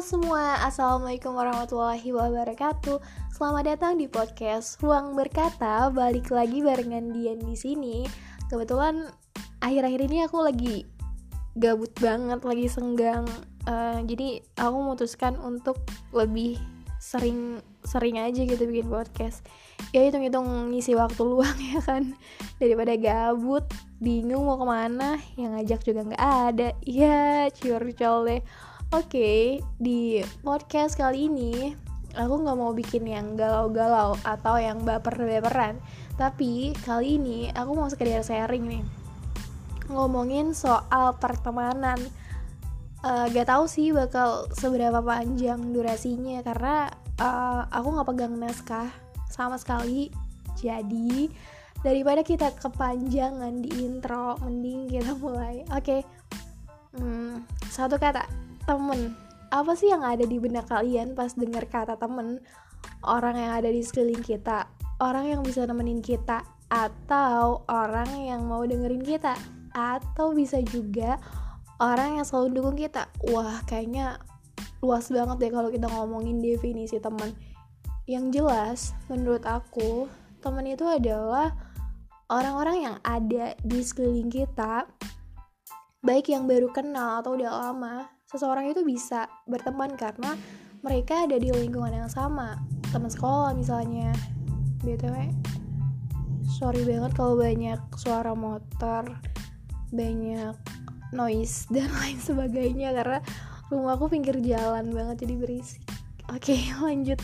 Halo semua, Assalamualaikum warahmatullahi wabarakatuh. Selamat datang di podcast Ruang Berkata. Balik lagi barengan Dian di sini. Kebetulan akhir-akhir ini aku lagi gabut banget, lagi senggang. Uh, jadi aku memutuskan untuk lebih sering sering aja gitu bikin podcast. Ya hitung-hitung ngisi waktu luang ya kan daripada gabut bingung mau ke mana yang ngajak juga nggak ada ya curcol deh Oke, di podcast kali ini aku nggak mau bikin yang galau-galau atau yang baper-baperan. Tapi kali ini aku mau sekedar sharing nih, ngomongin soal pertemanan. Uh, gak tahu sih bakal seberapa panjang durasinya karena uh, aku nggak pegang naskah sama sekali. Jadi daripada kita kepanjangan di intro, mending kita mulai. Oke, okay. hmm, satu kata temen. Apa sih yang ada di benak kalian pas dengar kata temen? Orang yang ada di sekeliling kita orang yang bisa nemenin kita atau orang yang mau dengerin kita atau bisa juga orang yang selalu dukung kita. Wah kayaknya luas banget deh kalau kita ngomongin definisi teman yang jelas menurut aku teman itu adalah orang-orang yang ada di sekeliling kita baik yang baru kenal atau udah lama seseorang itu bisa berteman karena mereka ada di lingkungan yang sama. Teman sekolah misalnya. Btw sorry banget kalau banyak suara motor banyak noise dan lain sebagainya karena rumahku pinggir jalan banget jadi berisik. Oke lanjut.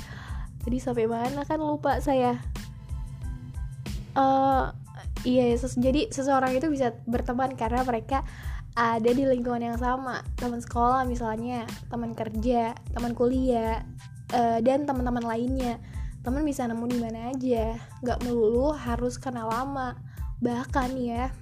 Tadi sampai mana kan lupa saya. Uh, iya ses jadi seseorang itu bisa berteman karena mereka ada di lingkungan yang sama. Teman sekolah misalnya teman kerja teman kuliah uh, dan teman-teman lainnya. Teman bisa nemu di mana aja. Nggak melulu harus kenal lama. Bahkan ya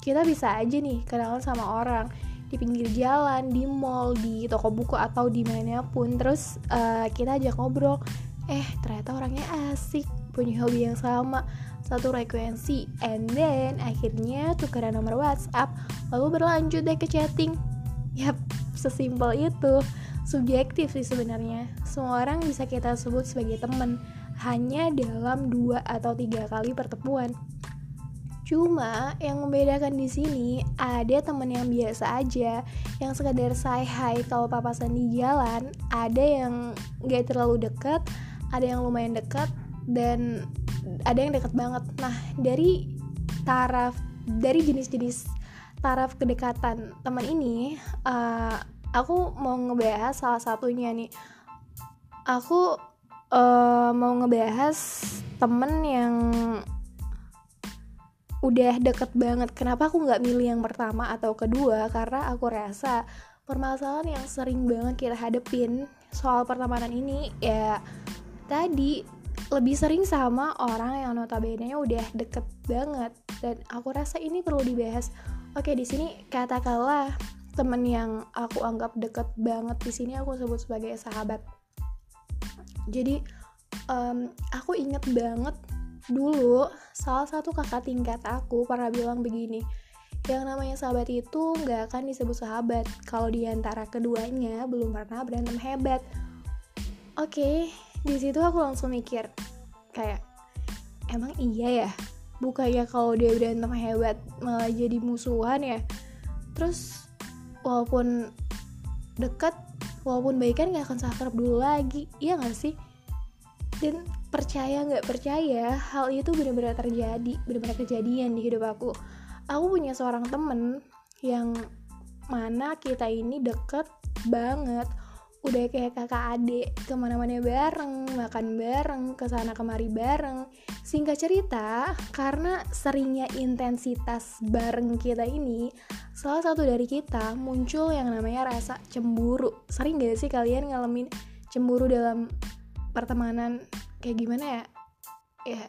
kita bisa aja nih kenalan sama orang. Di pinggir jalan di mall di toko buku atau di mana pun terus uh, kita ajak ngobrol. Eh ternyata orangnya asik punya hobi yang sama satu frekuensi and then akhirnya tukeran nomor WhatsApp lalu berlanjut deh ke chatting. Yap sesimpel itu. Subjektif sih sebenarnya. Semua orang bisa kita sebut sebagai teman hanya dalam dua atau tiga kali pertemuan. Cuma yang membedakan di sini ada temen yang biasa aja, yang sekadar say hi kalau papasan di jalan, ada yang gak terlalu deket, ada yang lumayan deket, dan ada yang deket banget. Nah dari taraf dari jenis-jenis taraf kedekatan teman ini uh, aku mau ngebahas salah satunya nih. Aku uh, mau ngebahas temen yang udah deket banget. Kenapa aku nggak milih yang pertama atau kedua? Karena aku rasa permasalahan yang sering banget kita hadepin soal pertemanan ini ya tadi lebih sering sama orang yang notabene udah deket banget. Dan aku rasa ini perlu dibahas. Oke di sini katakanlah temen yang aku anggap deket banget di sini aku sebut sebagai sahabat. Jadi um, aku inget banget dulu salah satu kakak tingkat aku pernah bilang begini yang namanya sahabat itu nggak akan disebut sahabat kalau di antara keduanya belum pernah berantem hebat. Oke okay, di situ aku langsung mikir kayak emang iya ya? Bukannya kalau dia berantem hebat malah jadi musuhan ya? Terus walaupun deket walaupun baikan gak akan sakrab dulu lagi iya gak sih? Dan percaya nggak percaya hal itu benar-benar terjadi benar-benar kejadian di hidup aku. Aku punya seorang temen yang mana kita ini deket banget udah kayak kakak adik ke mana-mana bareng makan bareng ke sana kemari bareng. Singkat cerita karena seringnya intensitas bareng kita ini salah satu dari kita muncul yang namanya rasa cemburu. Sering gak sih kalian ngalamin cemburu dalam pertemanan kayak gimana ya? Ya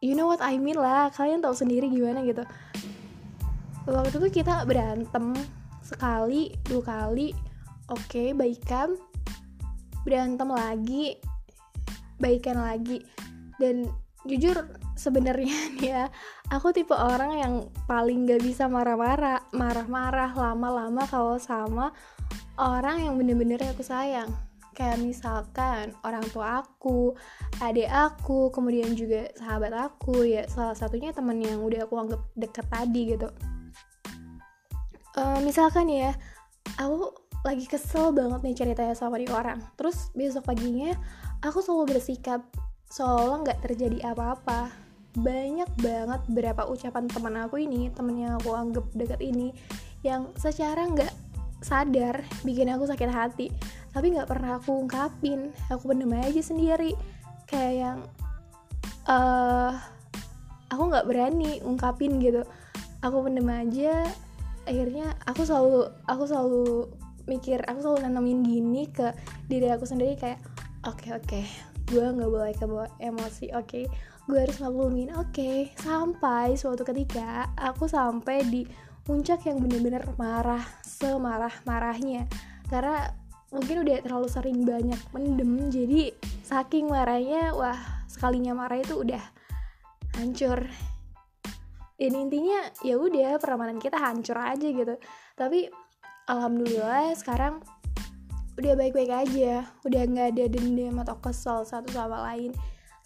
you know what I mean lah. Kalian tahu sendiri gimana gitu. Waktu itu kita berantem sekali dua kali. Oke okay, baikan berantem lagi baikan lagi. Dan jujur sebenarnya ya aku tipe orang yang paling gak bisa marah-marah marah-marah lama-lama kalau sama orang yang bener-bener aku sayang. Kayak misalkan orang tua aku adik aku kemudian juga sahabat aku ya salah satunya temen yang udah aku anggap deket tadi gitu. Uh, misalkan ya aku lagi kesel banget nih ceritanya sama di orang. Terus besok paginya aku selalu bersikap seolah nggak terjadi apa-apa. Banyak banget berapa ucapan teman aku ini temen yang aku anggap deket ini yang secara nggak sadar bikin aku sakit hati. Tapi nggak pernah aku ungkapin aku pendem aja sendiri. Kayak yang uh, aku nggak berani ungkapin gitu. Aku pendem aja akhirnya aku selalu aku selalu mikir aku selalu nanamin gini ke diri aku sendiri kayak oke okay, oke okay, gue nggak boleh kebawa emosi oke okay? gue harus maklumin oke okay. sampai suatu ketika aku sampai di puncak yang bener-bener marah semarah marahnya karena mungkin udah terlalu sering banyak mendem jadi saking marahnya wah sekalinya marah itu udah hancur ini intinya ya udah peramanan kita hancur aja gitu tapi alhamdulillah sekarang udah baik-baik aja. Udah nggak ada dendam atau kesel satu sama lain.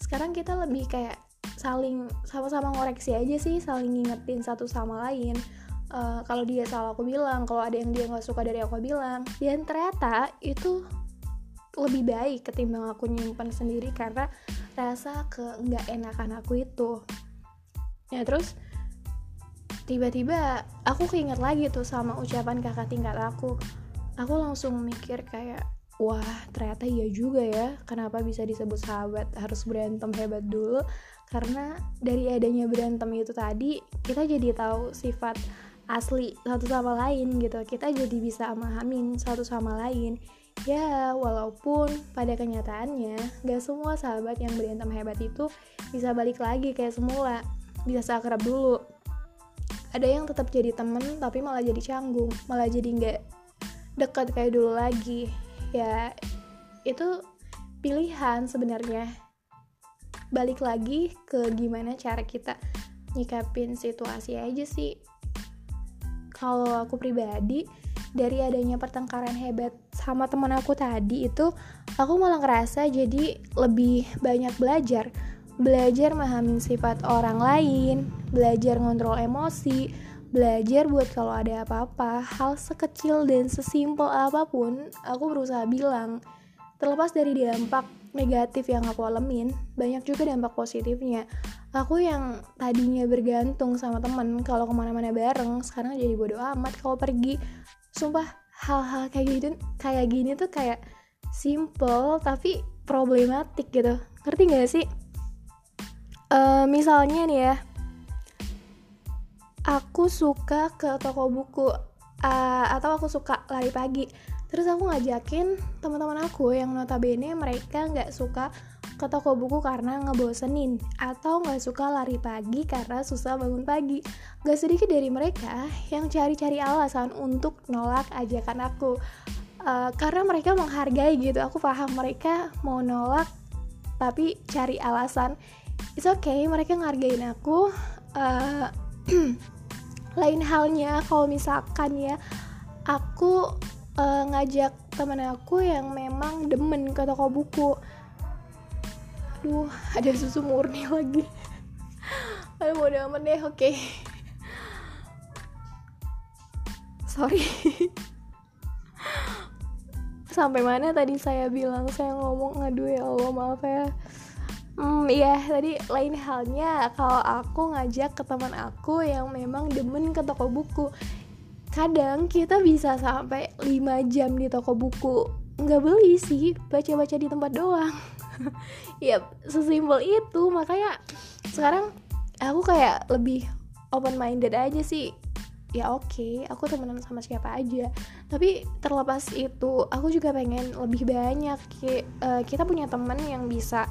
Sekarang kita lebih kayak saling sama-sama ngoreksi aja sih saling ngingetin satu sama lain. Uh, kalau dia salah aku bilang kalau ada yang dia nggak suka dari aku bilang. Dan ternyata itu lebih baik ketimbang aku nyimpan sendiri karena rasa ke nggak enakan aku itu. Ya terus tiba-tiba aku keinget lagi tuh sama ucapan kakak tingkat aku. Aku langsung mikir kayak wah ternyata iya juga ya. Kenapa bisa disebut sahabat? Harus berantem hebat dulu. Karena dari adanya berantem itu tadi kita jadi tahu sifat asli satu sama lain gitu. Kita jadi bisa memahamin satu sama lain. Ya walaupun pada kenyataannya gak semua sahabat yang berantem hebat itu bisa balik lagi kayak semula. Bisa seakrab dulu ada yang tetap jadi temen tapi malah jadi canggung malah jadi nggak dekat kayak dulu lagi. Ya itu pilihan sebenarnya. Balik lagi ke gimana cara kita nyikapin situasi aja sih. Kalau aku pribadi dari adanya pertengkaran hebat sama teman aku tadi itu aku malah ngerasa jadi lebih banyak belajar belajar memahami sifat orang lain belajar ngontrol emosi belajar buat kalau ada apa-apa hal sekecil dan sesimpel apa pun aku berusaha bilang terlepas dari dampak negatif yang aku alamin banyak juga dampak positifnya. Aku yang tadinya bergantung sama temen kalau ke mana-mana bareng sekarang jadi bodoh amat kalau pergi. Sumpah hal-hal kayak gitu kayak gini tuh kayak simple tapi problematik gitu. Ngerti gak sih uh, misalnya nih ya aku suka ke toko buku uh, atau aku suka lari pagi terus aku ngajakin teman-teman aku yang notabene mereka nggak suka ke toko buku karena ngebosenin atau nggak suka lari pagi karena susah bangun pagi. Gak sedikit dari mereka yang cari-cari alasan untuk nolak ajakan aku. Uh, karena mereka menghargai gitu, aku paham mereka mau nolak tapi cari alasan. It's okay, mereka ngargain aku. Uh, lain halnya kalau misalkan ya aku uh, ngajak temen aku yang memang demen ke toko buku aduh ada susu murni lagi aduh bodo amat deh oke okay. sorry sampai mana tadi saya bilang saya ngomong aduh ya Allah maaf ya Hmm, iya, tadi lain halnya kalau aku ngajak ke teman aku yang memang demen ke toko buku. Kadang kita bisa sampai 5 jam di toko buku. Nggak beli sih, baca-baca di tempat doang. ya sesimpel itu makanya sekarang aku kayak lebih open minded aja sih ya oke okay, aku temenan sama siapa aja tapi terlepas itu aku juga pengen lebih banyak uh, kita punya temen yang bisa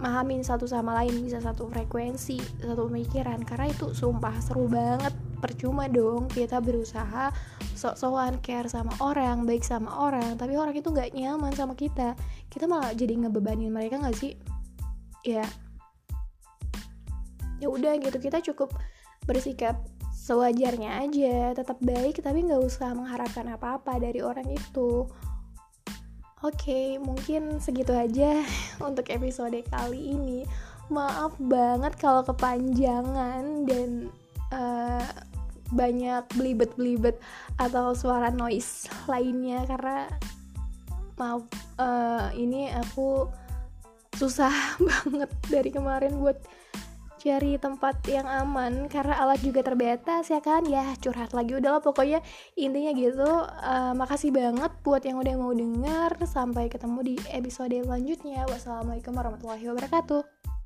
mahamin satu sama lain bisa satu frekuensi satu pemikiran. Karena itu sumpah seru banget. Percuma dong kita berusaha sok-sokan care sama orang baik sama orang tapi orang itu nggak nyaman sama kita. Kita malah jadi ngebebanin mereka nggak sih? Ya. Ya udah gitu kita cukup bersikap sewajarnya aja tetap baik tapi nggak usah mengharapkan apa-apa dari orang itu Oke, mungkin segitu aja untuk episode kali ini. Maaf banget kalau kepanjangan dan uh, banyak belibet-belibet atau suara noise lainnya karena maaf uh, ini aku susah banget dari kemarin buat cari tempat yang aman karena alat juga terbatas ya kan? Ya curhat lagi udahlah pokoknya. Intinya gitu. Uh, makasih banget buat yang udah mau denger. Sampai ketemu di episode selanjutnya. Wassalamualaikum warahmatullahi wabarakatuh